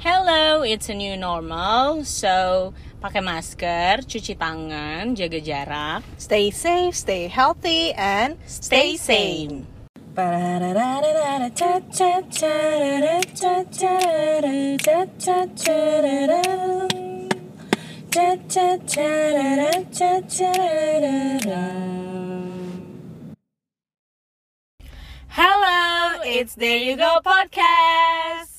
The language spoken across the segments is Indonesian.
Hello, it's a new normal. So, pakai masker, cuci tangan, jaga jarak, Stay safe, stay healthy, and stay sane. Hello, it's There You Go Podcast.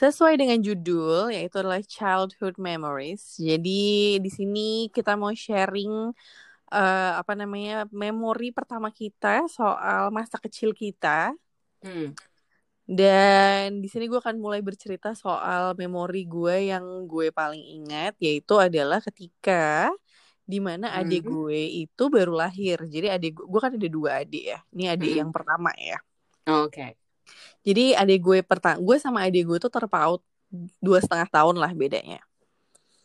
Sesuai dengan judul, yaitu adalah Childhood Memories. Jadi di sini kita mau sharing eh, apa namanya memori pertama kita soal masa kecil kita. Hmm. Dan di sini gue akan mulai bercerita soal memori gue yang gue paling ingat, yaitu adalah ketika di mana adik Hmm. gue itu baru lahir. Jadi adik gue, gue kan ada dua adik ya. Ini adik Hmm. yang pertama ya. Oke. Jadi adik gue pertama, gue sama adik gue tuh terpaut dua setengah tahun lah bedanya.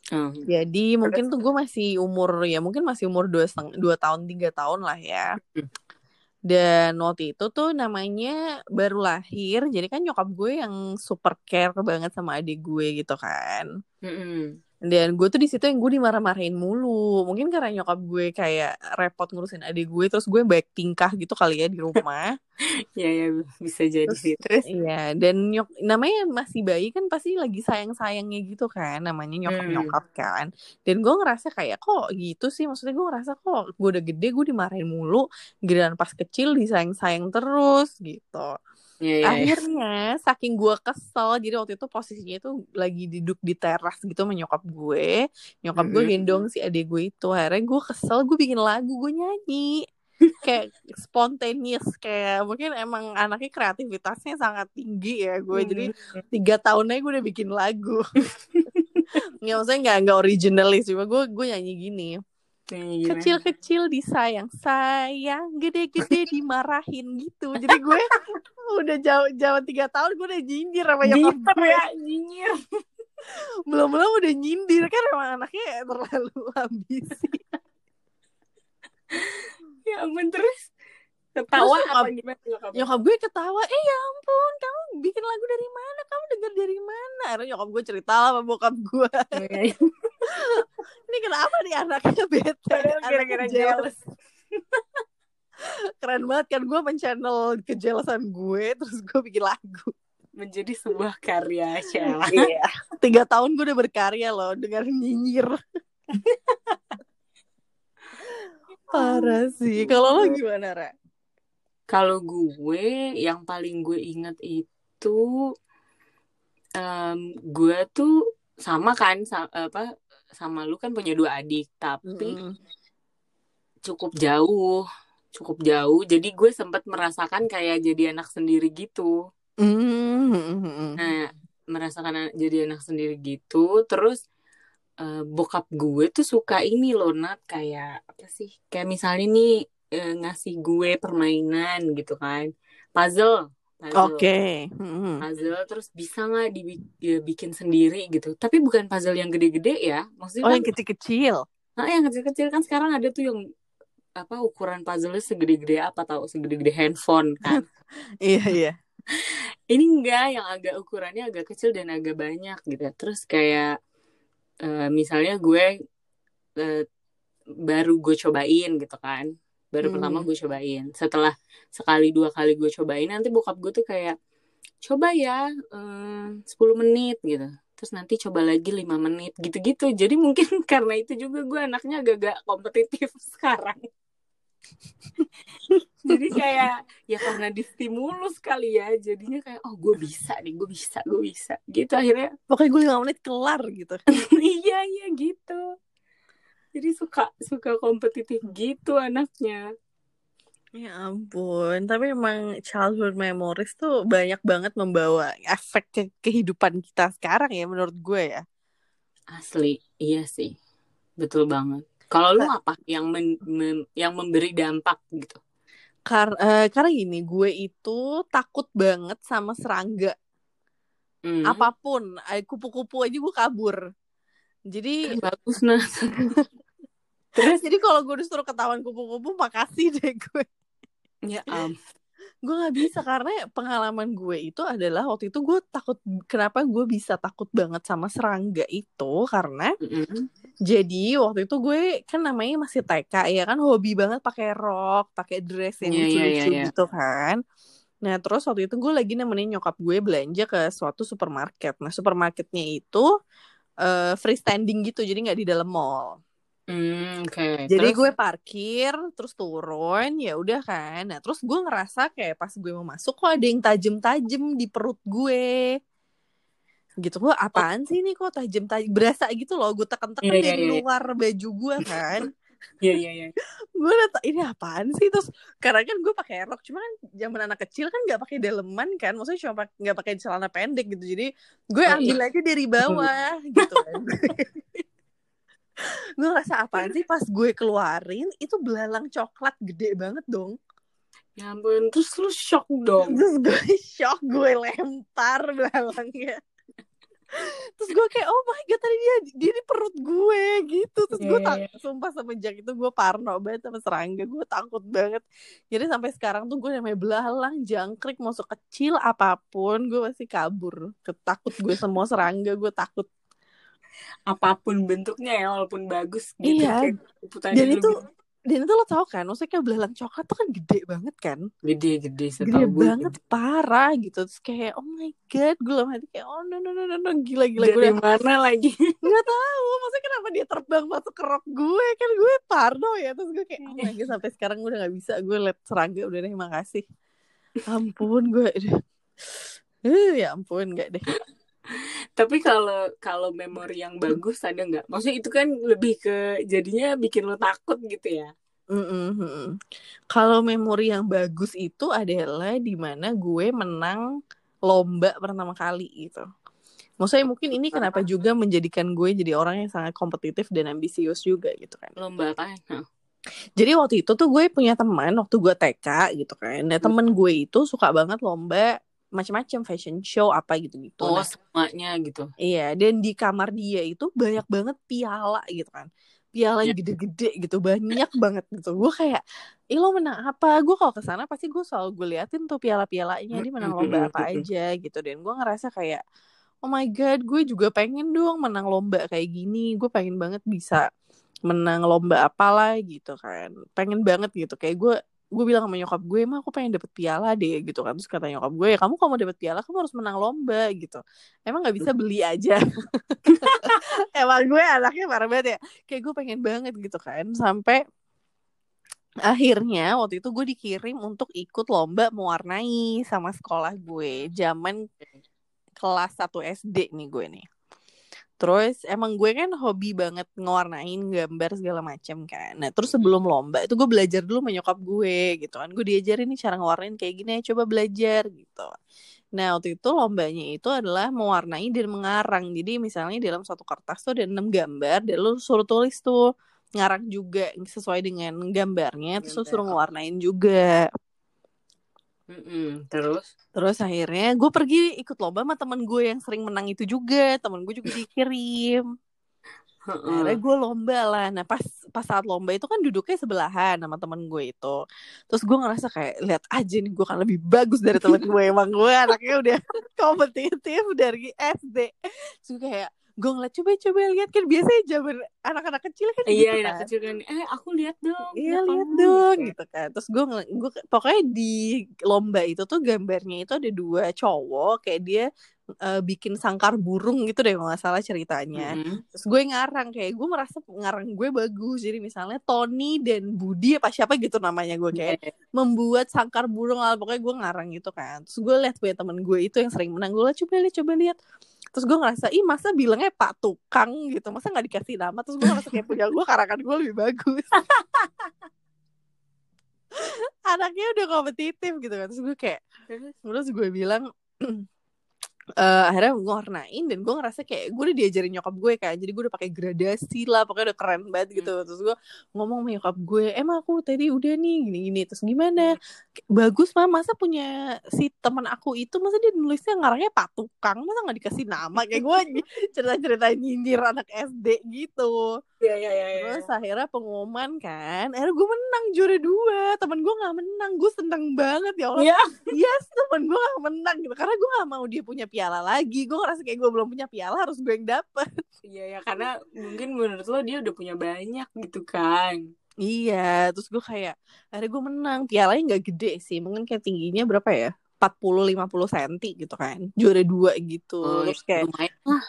Hmm. Jadi mungkin tuh gue masih umur ya mungkin masih umur dua setengah dua tahun tiga tahun lah ya. Hmm. Dan waktu itu tuh namanya baru lahir, jadi kan nyokap gue yang super care banget sama adik gue gitu kan. Hmm. Dan gue tuh di situ yang gue dimarah-marahin mulu. Mungkin karena nyokap gue kayak repot ngurusin adik gue, terus gue baik tingkah gitu kali ya di rumah. Ya ya bisa jadi Terus- sih. Terus Iya, dan nyok namanya masih bayi kan pasti lagi sayang-sayangnya gitu kan, namanya nyokap-nyokap kan. Dan gue ngerasa kayak kok gitu sih, maksudnya gue ngerasa kok gue udah gede gue dimarahin mulu, giliran pas kecil disayang-sayang terus gitu. Ya ya. ya. Akhirnya saking gue kesel, jadi waktu itu posisinya itu lagi duduk di teras gitu sama nyokap gue. Nyokap gue gendong si adik gue itu. Akhirnya gue kesel, gue bikin lagu, gue nyanyi. kayak spontaneous kayak mungkin emang anaknya kreativitasnya sangat tinggi ya gue jadi tiga tahunnya gue udah bikin lagu nggak maksudnya nggak nggak originalis cuma gue gue nyanyi gini? Kecil-kecil disayang sayang gede-gede dimarahin gitu. Jadi gue udah jauh jauh tiga tahun gue udah nyindir sama nyokap ya, nyinyir. belum belum udah nyindir kan emang anaknya terlalu ambisi Ya ampun terus? Ketawa Terus apa gimana nyokap? nyokap gue ketawa eh ya ampun kamu bikin lagu dari mana? Kamu denger dari mana? Akhirnya nyokap gue cerita lah sama bokap gue ini kenapa nih anaknya bete? Padahal anaknya gara-gara jealous. keren banget kan gue men-channel kejelasan gue terus gue bikin lagu. Menjadi sebuah karya Sheila. iya. Tiga tahun gue udah berkarya loh dengan nyinyir. Parah sih. Kalau lo gimana Ra? Kalau gue yang paling gue inget itu em, gue tuh sama kan sa- apa sama lu kan punya dua adik tapi Mm-mm. cukup jauh cukup jauh. Jadi gue sempat merasakan kayak jadi anak sendiri gitu. Mm-mm. nah merasakan an- jadi anak sendiri gitu. Terus eh, bokap gue tuh suka ini loh Nat. Kayak apa sih? Kayak misalnya nih eh, ngasih gue permainan gitu kan. Puzzle puzzle Oke. Mm-mm. puzzle terus bisa nggak dibikin sendiri gitu tapi bukan puzzle yang gede-gede ya maksudnya Oh kan yang kecil-kecil. nah, yang kecil-kecil kan sekarang ada tuh yang apa ukuran puzzle-nya segede-gede apa tahu segede-gede handphone kan Iya iya. ini enggak yang agak ukurannya agak kecil dan agak banyak gitu terus kayak eh, misalnya gue eh, baru gue cobain gitu kan baru Hmm. pertama gue cobain. Setelah sekali dua kali gue cobain nanti bokap gue tuh kayak coba ya eh, 10 menit gitu. Terus nanti coba lagi lima menit gitu-gitu. Jadi mungkin karena itu juga gue anaknya agak-agak kompetitif sekarang. Jadi kayak ya karena distimulus kali ya jadinya kayak oh gue bisa nih gue bisa gue bisa gitu. Akhirnya Pokoknya gue lima menit kelar gitu. iya iya gitu jadi suka suka kompetitif gitu anaknya Ya ampun, tapi emang childhood memories tuh banyak banget membawa efek ke kehidupan kita sekarang ya menurut gue ya. asli iya sih betul banget kalau lu apa yang men- mem- yang memberi dampak gitu Kar eh, karena gini, gue itu takut banget sama serangga. Hmm. Apa pun, eh, kupu-kupu aja gue kabur. Jadi bagus nah terus jadi kalau gue disuruh ketahuan kupu-kupu, makasih deh gue. ya am gue nggak bisa karena pengalaman gue itu adalah waktu itu gue takut kenapa gue bisa takut banget sama serangga itu karena Mm-mm. jadi waktu itu gue kan namanya masih TK ya kan hobi banget pakai rok pakai dress yang Iya, iya, lucu-lucu iya, iya. gitu kan nah terus waktu itu gue lagi nemenin nyokap gue belanja ke suatu supermarket nah supermarketnya itu eh, freestanding gitu jadi nggak di dalam mall Hmm, oke. jadi Terus? gue parkir, terus turun, ya udah kan. Nah, terus gue ngerasa kayak pas gue mau masuk kok ada yang tajem-tajem di perut gue. Gitu gue apaan sih nih kok tajem-tajem berasa gitu loh. Gue tekan-tekan Iya, iya, dari iya. luar baju gue kan. Iya, iya, iya. gue tau, ini apaan sih terus karena kan gue pakai rok cuma kan zaman anak kecil kan nggak pakai daleman kan maksudnya cuma nggak pakai celana pendek gitu jadi gue Oh, ambil aja dari bawah gitu kan gue ngerasa apaan sih pas gue keluarin itu belalang coklat gede banget dong. Ya ampun, terus lu shock dong. terus gue shock gue lempar belalangnya terus gue kayak oh my god tadi dia dia di perut gue gitu. Terus gue Iya, tak iya. sumpah semenjak itu gue parno banget sama serangga gue takut banget. Jadi sampai sekarang tuh gue namanya belalang jangkrik masuk kecil apa pun gue pasti kabur. Ketakut gue semua serangga gue takut Apa pun bentuknya ya, walaupun bagus gitu. Iya. Kayak dan itu gitu. dan itu lo tau kan maksudnya kayak belalang coklat tuh kan gede banget kan gede-gede gede setahu gue. banget parah gitu terus kayak oh my god gue lama hati kayak oh no no no no, no. gila gila gue Dari udah mana lagi? nggak tahu maksudnya kenapa dia terbang masuk ke rok gue kan gue parno ya terus gue kayak oh my god sampai sekarang gue udah nggak bisa gue liat serangga udah deh makasih ampun gue Eh, ya ampun nggak deh Tapi kalau kalau memori yang bagus ada nggak? Maksudnya itu kan lebih ke jadinya bikin lo takut gitu ya. Mm-mm. Kalau memori yang bagus itu adalah di mana gue menang lomba pertama kali gitu. Maksudnya mungkin ini kenapa juga menjadikan gue jadi orang yang sangat kompetitif dan ambisius juga gitu kan. Lomba apa? Nah, Jadi waktu itu tuh gue punya teman waktu gue TK gitu kan. Nah temen gue itu suka banget lomba macam-macam fashion show apa gitu-gitu. oh Nah, semuanya gitu. Iya, dan di kamar dia itu banyak banget piala gitu kan. Piala yang Ya. gede-gede gitu, banyak banget gitu. Gue kayak, ih lo menang apa? Gue kalau ke sana pasti gue selalu gue liatin tuh piala-pialanya, dia menang lomba apa aja gitu. Dan gue ngerasa kayak, oh my god, gue juga pengen dong menang lomba kayak gini. Gue pengen banget bisa menang lomba apalah gitu kan. Pengen banget gitu. Kayak gue gue bilang sama nyokap gue, emang aku pengen dapet piala deh gitu kan. Terus kata nyokap gue, kamu kalau mau dapet piala, kamu harus menang lomba gitu. Emang nggak bisa beli aja. Emang gue anaknya parah banget ya. Kayak gue pengen banget gitu kan. Sampai akhirnya waktu itu gue dikirim untuk ikut lomba mewarnai sama sekolah gue. Zaman kelas 1 SD nih gue nih. Terus emang gue kan hobi banget ngewarnain gambar segala macam kan. Nah terus sebelum lomba itu gue belajar dulu sama nyokap gue gitu kan. Gue diajarin nih cara ngewarnain kayak gini coba belajar gitu. Nah waktu itu lombanya itu adalah mewarnai dan mengarang. Jadi misalnya dalam satu kertas tuh ada enam gambar dan lu suruh tulis tuh ngarang juga sesuai dengan gambarnya. Terus lu suruh ngewarnain juga. Mm-mm. Terus? Terus akhirnya gue pergi ikut lomba sama temen gue yang sering menang itu juga. Temen gue juga dikirim. Heeh. Akhirnya gue lomba lah. Nah pas pas saat lomba itu kan duduknya sebelahan sama temen gue itu. Terus gue ngerasa kayak lihat aja nih gue kan lebih bagus dari temen gue. Emang gue anaknya udah kompetitif dari SD. Terus gue kayak gue ngeliat coba-coba lihat kan biasanya zaman anak-anak kecil kan Iya, gitu anak kan. kecil kan. Eh, aku lihat dong. Iya lihat kamu," dong gitu. gitu kan. Terus gue gue pokoknya di lomba itu tuh gambarnya itu ada dua cowok kayak dia eh, bikin sangkar burung gitu deh kalau nggak salah ceritanya. Mm-mm. Terus gue ngarang kayak gue merasa ngarang gue bagus. Jadi misalnya Tony dan Budi apa siapa gitu namanya gue kayak Iya. membuat sangkar burung lah pokoknya gue ngarang gitu kan. Terus gue lihat punya temen gue itu yang sering menang. Gue liat coba lihat coba lihat. Terus gue ngerasa ih masa bilangnya Pak Tukang gitu. Masa nggak dikasih nama. Terus gue ngerasa kayak punya gue karangan gue lebih bagus. Anaknya udah kompetitif gitu kan. Terus gue kayak Terus? terus gue bilang eh akhirnya gue warnain dan gue ngerasa kayak gue udah diajarin nyokap gue kan jadi gue udah pakai gradasi lah pokoknya udah keren banget gitu terus gue ngomong sama nyokap gue emang aku tadi udah nih gini gini terus gimana Kayak, bagus mah masa punya si teman aku itu masa dia nulisnya ngarangnya Pak Tukang masa nggak dikasih nama kayak gue cerita cerita nyindir anak SD gitu Iya iya iya. Terus akhirnya pengumuman kan, akhirnya gue menang juara dua. Temen gue nggak menang, gue seneng banget ya Allah. Iya. Yes, temen gue gak menang gitu. Karena gue gak mau dia punya piala lagi. Gue ngerasa kayak gue belum punya piala, harus gue yang dapet. Iya ya karena mungkin menurut lo dia udah punya banyak gitu kan. Iya, terus gue kayak, akhirnya gue menang. Pialanya gak gede sih, mungkin kayak tingginya berapa ya? 40-50 cm gitu kan. Juara dua gitu. Oh, terus kayak, lumayan lah.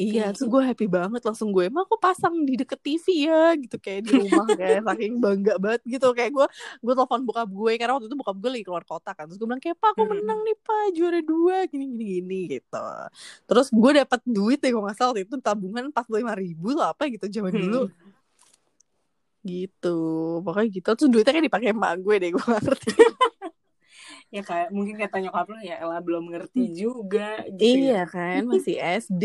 Iya, Tinggi. terus gue happy banget langsung gue emang aku pasang di deket TV ya? Gitu kayak di rumah kayak saking bangga banget gitu. Kayak gue gue telepon bokap gue karena waktu itu bokap gue lagi keluar kota kan. Terus gue bilang kayak pak aku menang nih pak juara dua gini gini gini gitu. Terus gue dapat duit deh kalau nggak salah waktu itu tabungan empat puluh lima ribu lah apa gitu zaman dulu. Gitu pokoknya gitu. Terus duitnya kan dipakai emak gue deh gue ngerti Ya kayak mungkin kata nyokap lo ya Ella belum ngerti juga gitu. iya ya. kan masih SD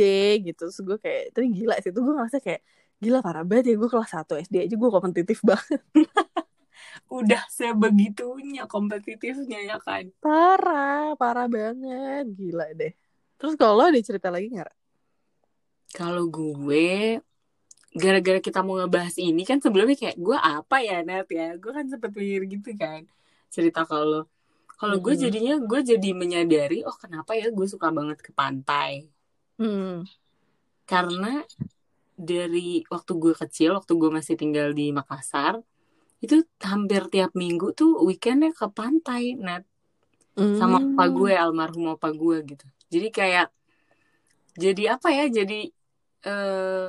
gitu terus gue kayak tapi gila sih itu gue ngerasa kayak gila parah banget ya gue kelas 1 SD aja gue kompetitif banget Udah sebegitunya kompetitifnya ya kan. Parah, parah banget. Gila deh. Terus kalau lo ada cerita lagi nggak? Kalau gue gara-gara kita mau ngebahas ini kan sebelumnya kayak gue apa ya Nat ya gue kan sempet mikir gitu kan cerita kalau kalau gue jadinya gue jadi menyadari oh kenapa ya gue suka banget ke pantai. Hmm. karena dari waktu gue kecil waktu gue masih tinggal di Makassar itu hampir tiap minggu tuh weekendnya ke pantai sama Hmm. opa gue almarhum opa gue gitu. Jadi kayak jadi apa ya jadi eh,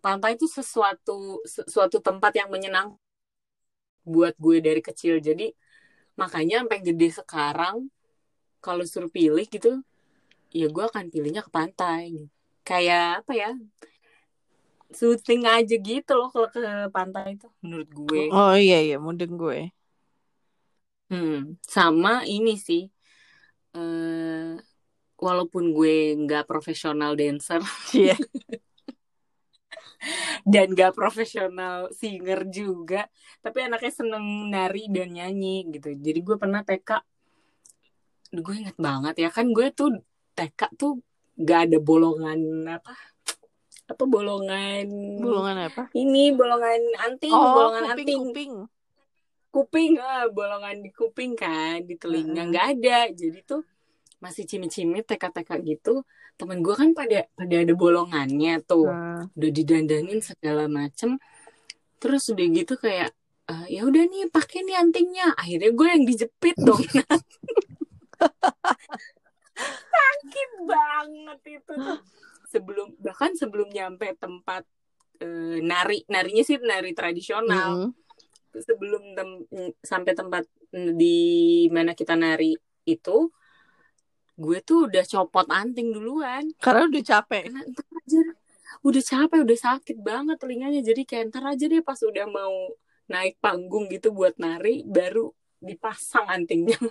pantai itu sesuatu sesuatu tempat yang menyenang buat gue dari kecil. Jadi makanya sampai gede sekarang kalau suruh pilih gitu ya gue akan pilihnya ke pantai kayak apa ya soothing aja gitu loh kalau ke pantai itu menurut gue Oh iya iya, mudeng gue. Hmm, sama ini sih. eh walaupun gue nggak profesional dancer Iya. dan nggak profesional singer juga, tapi anaknya seneng nari dan nyanyi gitu. Jadi gue pernah TK, gue inget banget ya. Kan gue tuh TK tuh gak ada bolongan apa? Apa bolongan Bolongan apa? ini bolongan anting Oh, bolongan kuping anting. kuping. kuping ah bolongan di kuping kan di telinga. Nggak ada. Jadi tuh masih cimit-cimit TK-TK gitu temen gue kan pada pada ada bolongannya tuh. Nah, udah didandanin segala macem. Terus udah gitu kayak "Eh, ya udah nih pakai nih antingnya. Akhirnya gue yang dijepit dong. Sakit banget itu tuh. Sebelum bahkan sebelum nyampe tempat eh, nari narinya sih nari tradisional. Mm-mm. sebelum tem- sampai tempat di mana kita nari itu gue tuh udah copot anting duluan. Karena udah capek. karena aja udah capek udah sakit banget telinganya. Jadi kayak ntar aja deh pas udah mau naik panggung gitu buat nari baru dipasang antingnya.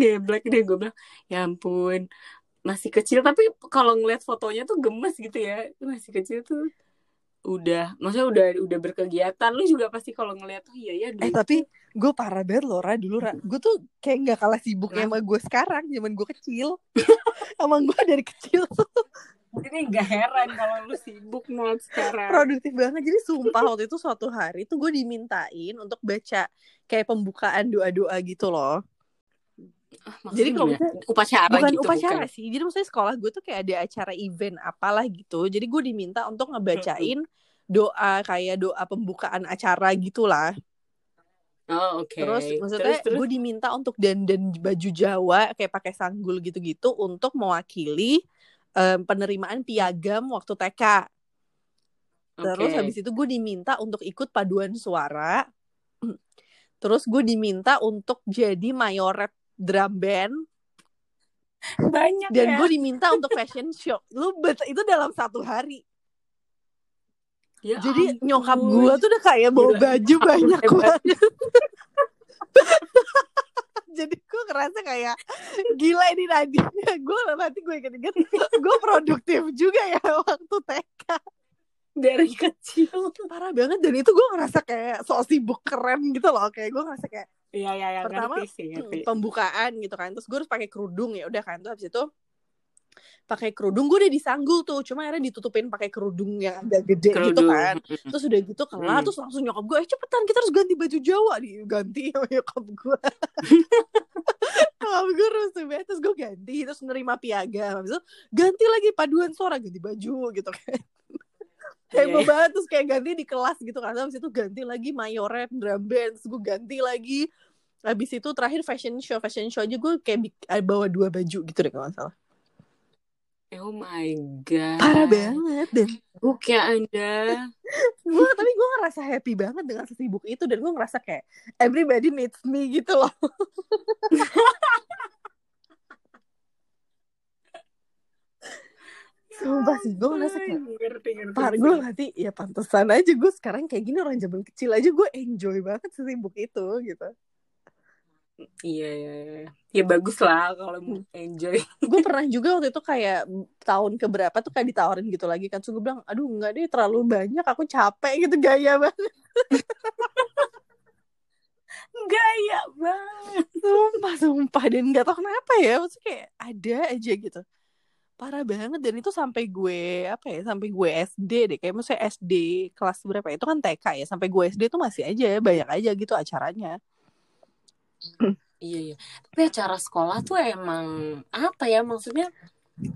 Geblek deh gue bilang ya ampun masih kecil. Tapi kalau ngeliat fotonya tuh gemes gitu ya. Masih kecil tuh udah maksudnya udah udah berkegiatan lu juga pasti kalau ngeliat oh iya ya Eh dulu tapi gue parah banget loh Ra dulu Ra. Gue tuh kayak nggak kalah sibuknya sama gue sekarang zaman gue kecil. Emang gue dari kecil tuh ini gak heran kalau lu sibuk not sekarang produktif banget. Jadi sumpah waktu itu suatu hari tuh gue dimintain untuk baca kayak pembukaan doa-doa gitu loh. Ah, Jadi maksudnya kalau gimana? upacara bukan gitu upacara bukan sih. Jadi maksudnya sekolah gue tuh kayak ada acara event apalah gitu. Jadi gue diminta untuk ngebacain doa kayak doa pembukaan acara gitulah. oh oke Terus maksudnya terus terus gue diminta untuk dandan baju Jawa kayak pakai sanggul gitu-gitu untuk mewakili em, penerimaan piagam waktu TK. Terus habis itu gue diminta untuk ikut paduan suara. Terus gue diminta untuk jadi mayoret drum band banyak dan ya gue diminta untuk fashion show. Lu bet itu dalam satu hari. Ya Jadi ampun. nyokap gue tuh udah kayak bawa Gila. baju banyak banget. Jadi gue ngerasa kayak gila ini Nadia. Gue nanti gue inget-inget gue produktif juga ya waktu TK. dari kecil Parah banget dan itu gue ngerasa kayak sok sibuk keren gitu loh. Kayak gue ngerasa kayak Iya iya ya, Pertama, ngerti sih ngerti. hmm, pembukaan gitu kan. Terus gue harus pakai kerudung ya udah kan. Terus habis itu pakai kerudung gue udah disanggul tuh cuma akhirnya ditutupin pakai kerudung yang agak gede gitu Kerudung. kan terus udah gitu kelar Hmm. terus langsung nyokap gue eh cepetan kita harus ganti baju Jawa nih ganti sama nyokap gue nyokap gue terus terus gue ganti terus nerima piagam habis itu ganti lagi paduan suara ganti baju gitu kan heboh Iya. banget terus kayak ganti di kelas gitu kan habis itu ganti lagi mayoret drum band terus gue ganti lagi habis itu terakhir fashion show fashion show aja gue kayak eh, bawa dua baju gitu deh kalau salah Oh my god. parah banget dan Buk ya Anda. gue tapi gue ngerasa happy banget dengan sesibuk itu dan gue ngerasa kayak everybody needs me gitu loh Sumpah sih, gue ngerasa kayak ngerti, ngerti. Par gue nanti ya pantesan aja gue sekarang kayak gini orang zaman kecil aja gue enjoy banget sesibuk itu gitu. Iya, iya, iya. Ya bagus lah kalau mau enjoy. gue pernah juga waktu itu kayak tahun keberapa tuh kayak ditawarin gitu lagi kan. So gue bilang, aduh enggak deh terlalu banyak aku capek gitu gaya banget. Gaya banget. Sumpah, sumpah. Dan gak tau kenapa ya. Maksudnya kayak ada aja gitu. Parah banget. Dan itu sampai gue, apa ya, sampai gue SD deh. Kayak maksudnya SD kelas berapa ya. Itu kan TK ya. Sampai gue SD tuh masih aja, banyak aja gitu acaranya. Iya, iya. Tapi acara sekolah tuh emang apa ya maksudnya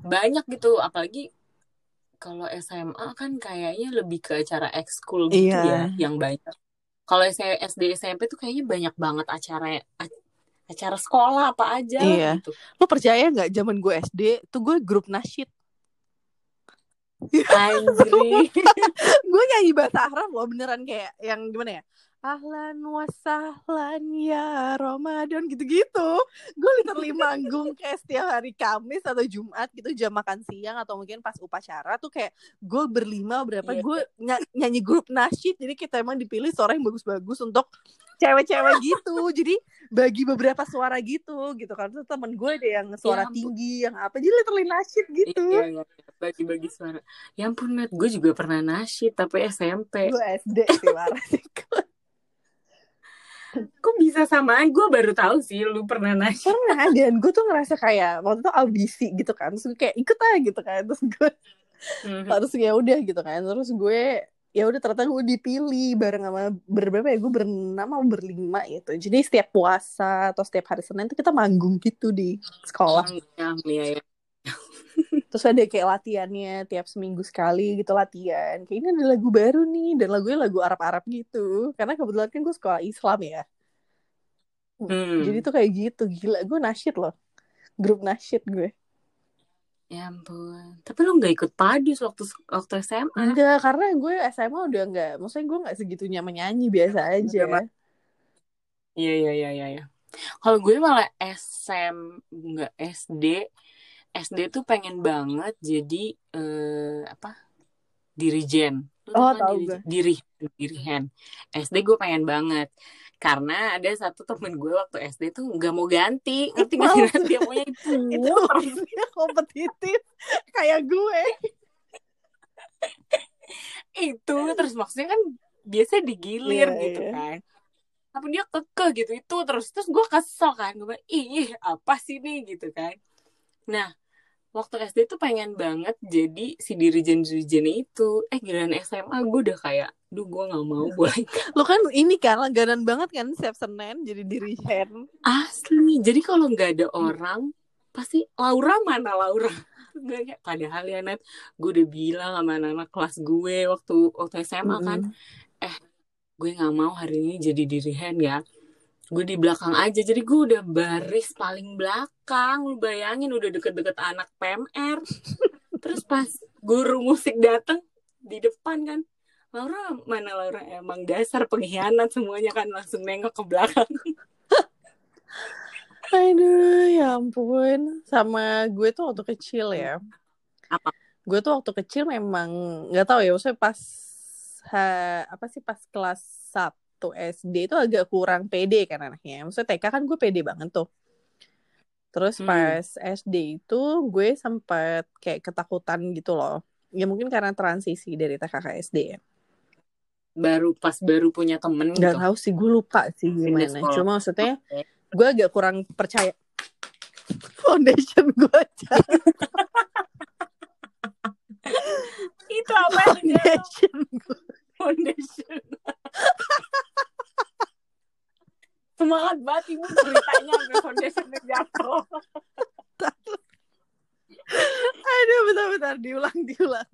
banyak gitu. Apalagi kalau SMA kan kayaknya lebih ke acara ekskul gitu Iya. ya yang banyak. Kalau SD SMP tuh kayaknya banyak banget acara acara sekolah apa aja Iya. gitu. Lo percaya nggak zaman gue SD tuh gue grup nasyid. Anjir. gue nyanyi bahasa Arab loh beneran kayak yang gimana ya Ahlan wasahlan ya Ramadan gitu-gitu Gue literally manggung kayak setiap hari Kamis atau Jumat gitu jam makan siang atau mungkin pas upacara tuh kayak gue berlima berapa Iya. gue ny- nyanyi grup nasyid jadi kita emang dipilih suara yang bagus-bagus untuk cewek-cewek gitu jadi bagi beberapa suara gitu gitu kan terus temen gue ada yang suara Ya ampun. tinggi yang apa jadi literally nasyid gitu Iya, iya, iya. bagi-bagi suara. Ya ampun, Nat, gue juga pernah nasyid tapi SMP. gue SD sih Kok bisa samaan? Gue baru tahu sih lu pernah nasyid. pernah dan gue tuh ngerasa kayak waktu itu audisi gitu kan terus gue kayak ikut aja gitu kan terus gue Mhm. harus ya udah gitu kan terus gue ya udah ternyata gue dipilih bareng sama berberapa ya gue berenam atau berlima gitu. Jadi setiap puasa atau setiap hari senin tuh kita manggung gitu di sekolah. Ya, iya. terus ada kayak latihannya tiap seminggu sekali gitu latihan. Kayak ini ada lagu baru nih dan lagunya lagu Arab-Arab gitu. Karena kebetulan kan gue sekolah Islam ya. Hmm. jadi tuh kayak gitu gila. Gue nasyid loh. Grup nasyid gue Ya ampun. Tapi lu gak ikut padus waktu waktu SMA. Enggak, karena gue SMA udah enggak, maksudnya gue enggak segitunya menyanyi biasa aja. Iya, iya, iya, iya. iya. Kalau gue malah SM, enggak SD. SD tuh pengen banget jadi eh, apa? Dirijen. Lu Oh, kan tahu diri, diri, dirihen. SD gue pengen banget. Karena ada satu temen gue waktu SD tuh nggak mau ganti. Ngerti gak sih? Dia maunya itu. Itu kompetitif kayak gue. itu terus maksudnya kan biasa digilir Iya, gitu iya. kan tapi dia kekeh gitu itu terus terus gue kesel kan gue ih apa sih nih gitu kan nah waktu SD tuh pengen banget jadi si dirijen dirijen itu. Eh giliran SMA gue udah kayak duh gue nggak mau boleh Lo kan ini kan langganan banget kan setiap Senin jadi diri hand. asli. Jadi kalau nggak ada orang pasti Laura mana Laura? Kayak, padahal ya Nat gue udah bilang sama anak-anak kelas gue waktu waktu SMA kan gue nggak mau hari ini jadi diri hand ya gue di belakang aja jadi gue udah baris paling belakang lu bayangin udah deket-deket anak PMR terus pas guru musik dateng di depan kan Laura mana Laura emang dasar pengkhianat semuanya kan langsung nengok ke belakang Aduh, ya ampun. Sama gue tuh waktu kecil ya. Apa? Gue tuh waktu kecil memang nggak tahu ya, maksudnya pas ha- apa sih pas kelas 1 waktu SD itu agak kurang pede kan anaknya. Maksudnya TK kan gue pede banget tuh. Terus hmm. pas. SD itu gue sempat kayak ketakutan gitu loh. Ya mungkin karena transisi dari TK ke SD ya. Baru pas baru punya temen Gak gitu. Gak tahu sih gue lupa sih gimana. Cuma maksudnya gue agak kurang percaya foundation gue itu apa foundation gue foundation aja banget ibu ceritanya sampai foundationnya jatuh. Aduh, bentar-bentar diulang, diulang.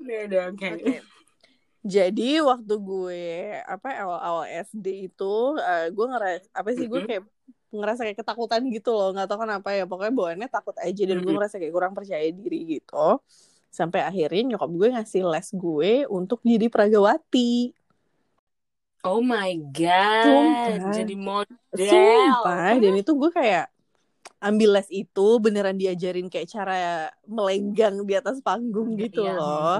Udah, oke. Oke. Jadi waktu gue apa awal-awal SD itu eh, gue ngeras apa sih gue kayak ngerasa kayak ketakutan gitu loh nggak tahu kenapa ya pokoknya bawaannya takut aja dan gue ngerasa kayak kurang percaya diri gitu sampai akhirnya nyokap gue ngasih les gue untuk jadi pragawati Oh my god, Sumpah. jadi model. Sumpah, dan itu gue kayak ambil les itu beneran diajarin kayak cara melenggang di atas panggung gitu Iya. loh.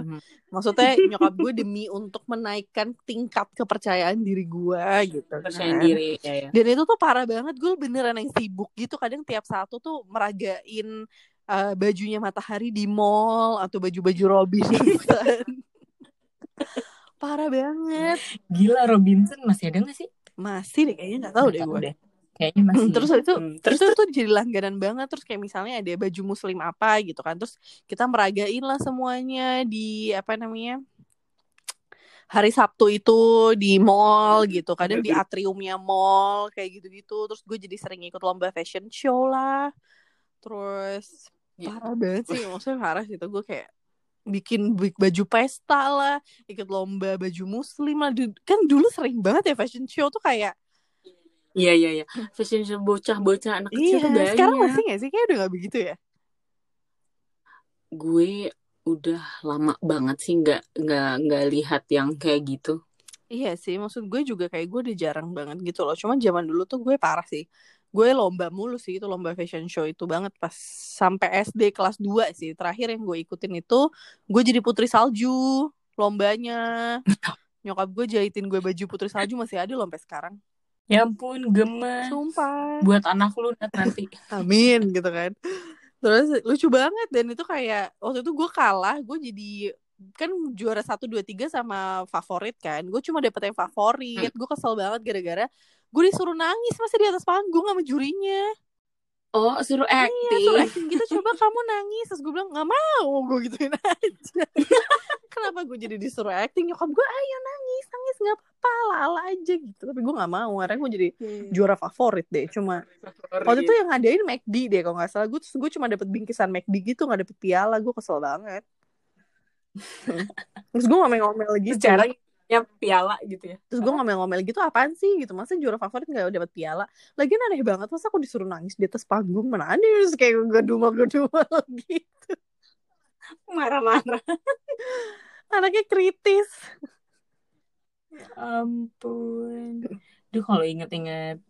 Maksudnya nyokap gue demi untuk menaikkan tingkat kepercayaan diri gue gitu Percaya kan. diri ya, ya. Dan itu tuh parah banget, gue beneran yang sibuk gitu. Kadang tiap satu tuh meragain uh, bajunya Matahari di mall atau baju-baju Robinson. parah banget. Gila Robinson masih ada gak sih? Masih deh kayaknya nggak tahu deh gue. Kayaknya masih. Terus itu Hmm, terus terus itu tuh jadi langganan banget terus kayak misalnya ada baju muslim apa gitu kan terus kita meragain lah semuanya di apa namanya hari Sabtu itu di mall gitu kadang di atriumnya mall kayak gitu-gitu terus gue jadi sering ikut lomba fashion show lah terus Ya. parah banget sih maksudnya parah sih itu gue kayak bikin bi- baju pesta lah ikut lomba baju muslim lah kan dulu sering banget ya fashion show tuh kayak Iya iya iya. Fashion show bocah-bocah anak kecil iya tuh banyak. sekarang masih gak sih kayak udah gak begitu ya Gue udah lama banget sih nggak nggak nggak lihat yang kayak gitu. Iya sih, maksud gue juga kayak gue udah jarang banget gitu loh. Cuman zaman dulu tuh gue parah sih. Gue lomba mulu sih itu lomba fashion show itu banget pas sampai SD kelas 2 sih. Terakhir yang gue ikutin itu gue jadi putri salju lombanya. Nyokap gue jahitin gue baju putri salju masih ada sampai sekarang. Ya ampun, gemes. Sumpah. Buat anak lu nanti. Amin gitu kan. Terus lucu banget dan itu kayak waktu itu gue kalah, gue jadi kan juara satu dua tiga sama favorit kan. Gue cuma dapet yang favorit. Gue kesel banget gara-gara gue disuruh nangis masih di atas panggung sama jurinya. Oh, suruh Iya, suruh acting. acting gitu coba kamu nangis. Terus gue bilang nggak mau, gue gituin aja. Kenapa gue jadi disuruh acting? Nyokap gue ayo nangis, nangis nggak apa-apa, ala aja gitu. Tapi gue nggak mau, karena gue jadi juara favorit deh. Cuma Waktu itu yang ngadain McD deh kalau nggak salah. Gue gue cuma dapet bingkisan McD gitu, nggak dapet piala. Gue kesel banget. terus gue ngomel-ngomel gitu. secara ya piala gitu ya. Terus gue ngomel-ngomel gitu apaan sih gitu. Masa juara favorit nggak dapet piala? Lagian aneh banget. Masa aku disuruh nangis di atas panggung? Mana ada terus kayak gue gedumel-gedumel gitu. Marah-marah. Anaknya kritis. Ya ampun. Duh kalau inget-inget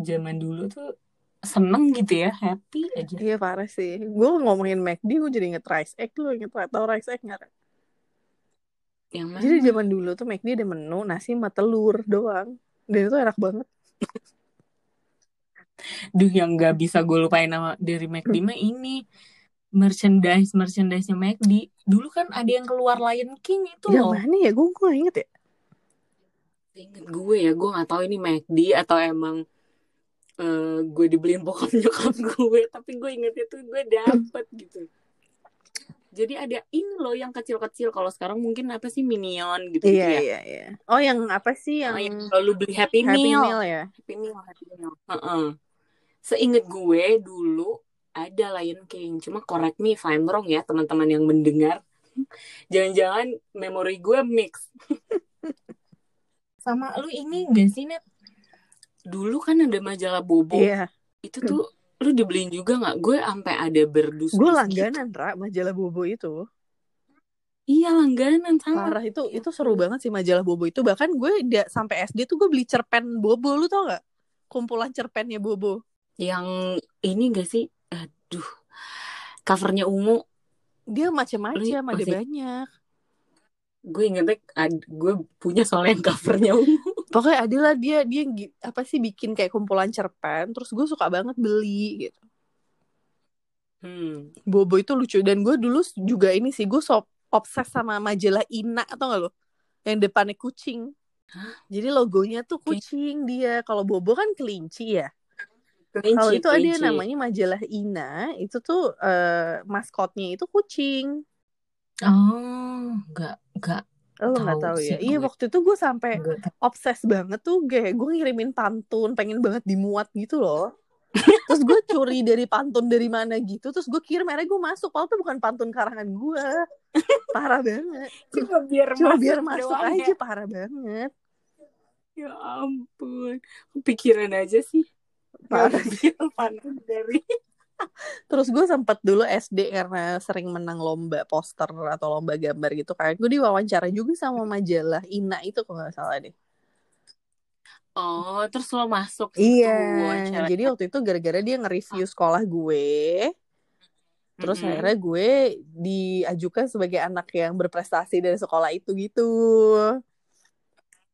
zaman dulu tuh seneng gitu ya, happy aja. Iya parah sih. Gue ngomongin McD, gue jadi inget rice egg. Lu inget tau rice egg nggak? Yang mana? Jadi zaman dulu tuh McD ada menu nasi sama telur doang. Dan itu enak banget. Duh yang gak bisa gue lupain nama dari McD mah ini merchandise merchandise-nya McD. Dulu kan ada yang keluar Lion King itu Yang loh. mana ya? Gue gue inget ya. Ingat gue ya, gue nggak tahu ini McD atau emang eh, gue dibeliin bokap nyokap gue, tapi gue ingetnya tuh gue dapet gitu. Jadi ada ini loh yang kecil-kecil. Kalau sekarang mungkin apa sih Minion gitu, Iya ya. iya iya. Oh yang apa sih yang Oh, yang kalau lu beli Happy, Happy Meal. Meal ya? Happy Meal, Happy Meal. Heeh. Seinget gue dulu ada Lion King. Cuma correct me if I'm wrong ya teman-teman yang mendengar. Jangan-jangan memori gue mix. Sama lu ini gak sih Net? Dulu kan ada majalah Bobo. Iya. Itu tuh lu dibeliin juga nggak? Gue sampai ada berdus. Gue langganan Ra majalah Bobo itu. Iya langganan sama. Parah itu itu seru banget sih majalah Bobo itu. Bahkan gue da- sampai SD tuh gue beli cerpen Bobo lu tau gak? Kumpulan cerpennya Bobo. Yang ini gak sih? Aduh. Covernya ungu. Dia macam-macam, ada masih- banyak. Gue ingetnya gue punya soalnya yang covernya ungu. Pokoknya adalah dia dia apa sih bikin kayak kumpulan cerpen. Terus gue suka banget beli gitu. Hmm. Bobo itu lucu dan gue dulu juga ini sih gue so obses sama majalah Ina atau gak lo? Yang depannya kucing. Jadi logonya tuh kucing dia. Kalau Bobo kan kelinci ya. Kelinci, Kalau itu ada kelinci. namanya majalah Ina, itu tuh eh, maskotnya itu kucing. Oh, nggak nggak lo nggak Tahu tahu ya? Iya waktu itu gue sampai obses banget tuh kayak gue ngirimin pantun pengen banget dimuat gitu loh. terus gue curi dari pantun dari mana gitu terus gue kirim akhirnya gue masuk padahal tuh bukan pantun karangan gue parah banget Cuma biar cuma masuk biar masuk aja ya. parah banget Ya ampun. Pikiran aja sih. parah Ngambil pantun dari terus gue sempat dulu SD karena sering menang lomba poster atau lomba gambar gitu kayak gue diwawancara juga sama majalah Ina itu kalau nggak salah deh Oh, terus lo masuk Iya, wawancara. jadi waktu itu gara-gara dia nge-review sekolah gue, terus Mm-mm. akhirnya gue diajukan sebagai anak yang berprestasi dari sekolah itu gitu.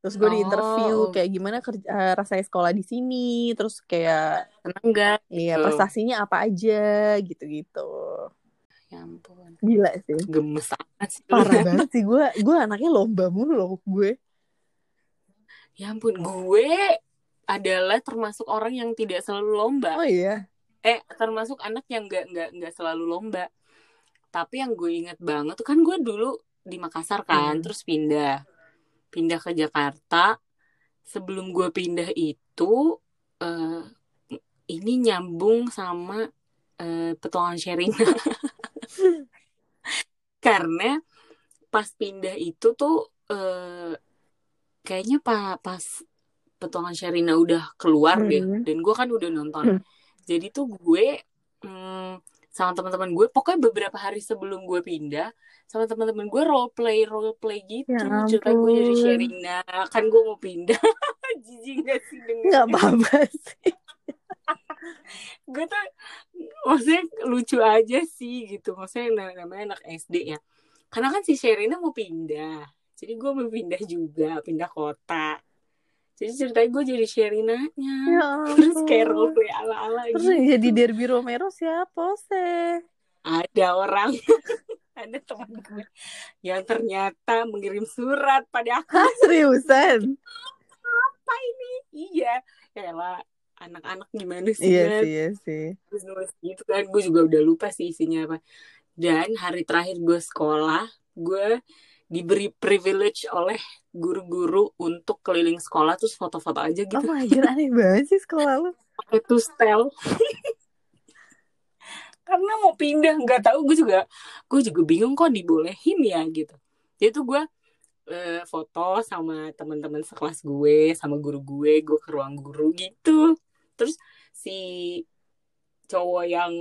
Terus gue Oh, diinterview oh. kayak gimana kerja, eh, rasanya sekolah di sini, terus kayak Seneng gak? iya Gitu. prestasinya apa aja gitu-gitu. Ya ampun. Gila sih. Gemes amat sih. Parah banget sih gue, gue anaknya lomba mulu loh gue. Ya ampun, gue adalah termasuk orang yang tidak selalu lomba. Oh iya. Eh, termasuk anak yang nggak nggak nggak selalu lomba. Tapi yang gue inget banget tuh kan gue dulu di Makassar kan, Hmm. terus pindah pindah ke Jakarta. Sebelum gue pindah itu, eh, ini nyambung sama eh, petualangan Sherina. Karena pas pindah itu tuh eh, kayaknya pa, pas petualangan Sherina udah keluar deh, Hmm. dan gue kan udah nonton. Hmm. Jadi tuh gue sama teman-teman gue, pokoknya beberapa hari sebelum gue pindah, sama teman-teman gue role play role play gitu. Ya Cerita gue jadi ampun. Sherina, kan gue mau pindah. Jijik gak sih dengernya? Nggak apa-apa sih. gue tuh maksudnya lucu aja sih gitu maksudnya na- namanya anak SD ya karena kan si Sherina mau pindah jadi gue mau pindah juga pindah kota jadi ceritanya gue jadi Sherinanya Ya terus kayak ampun. roleplay ala-ala Terus gitu yang jadi Derby Romero siapa sih? ada orang ada teman gue yang ternyata mengirim surat pada aku Hah seriusan? apa ini iya ya lah anak-anak gimana sih Iya Nat? sih, iya sih. terus nulis gitu kan gue juga udah lupa sih isinya apa dan hari terakhir gue sekolah gue diberi privilege oleh guru-guru untuk keliling sekolah terus foto-foto aja gitu. Oh my god, aneh banget sih sekolah lu. pakai two style karena mau pindah nggak tahu gue juga gue juga bingung kok dibolehin ya gitu. Jadi tuh gue eh, foto sama teman-teman sekelas gue sama guru gue gue ke ruang guru gitu. Terus si cowok yang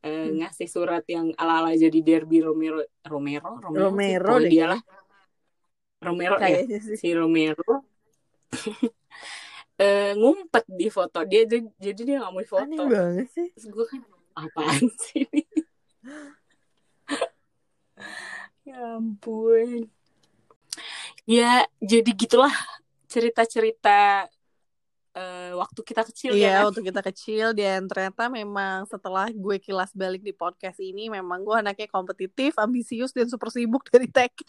Hmm. ngasih surat yang ala-ala jadi Derby Romero Romero? Romero, sih, Romero deh. dia lah. Romero ya? Sih. si Romero. Eh, ngumpet di foto. Dia jadi jadi dia nggak mau Aneh foto banget sih. terus gue kan apaan sih ini? Ya ampun. Ya jadi gitulah cerita-cerita eh, waktu kita kecil Iya, ya kan? waktu kita kecil dan ternyata memang setelah gue kilas balik di podcast ini memang gue anaknya kompetitif, ambisius dan super sibuk dari TK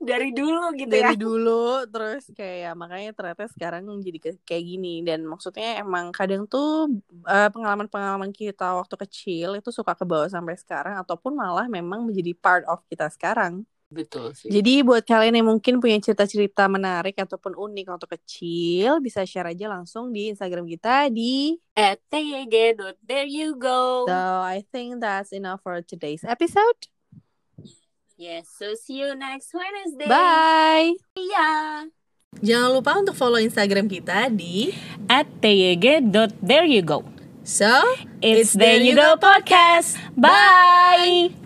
dari dulu gitu ya dari dulu terus kayak makanya ternyata sekarang jadi ke- kayak gini dan maksudnya emang kadang tuh eh, pengalaman-pengalaman kita waktu kecil itu suka kebawa sampai sekarang ataupun malah memang menjadi part of kita sekarang. Betul sih. Jadi buat kalian yang mungkin punya cerita-cerita menarik ataupun unik waktu kecil bisa share aja langsung di Instagram kita di at TYG there you go. So I think that's enough for today's episode. yes so see you next Wednesday. Bye. iya. Jangan lupa untuk follow Instagram kita di at TYG there you go. So it's there you go podcast. Bye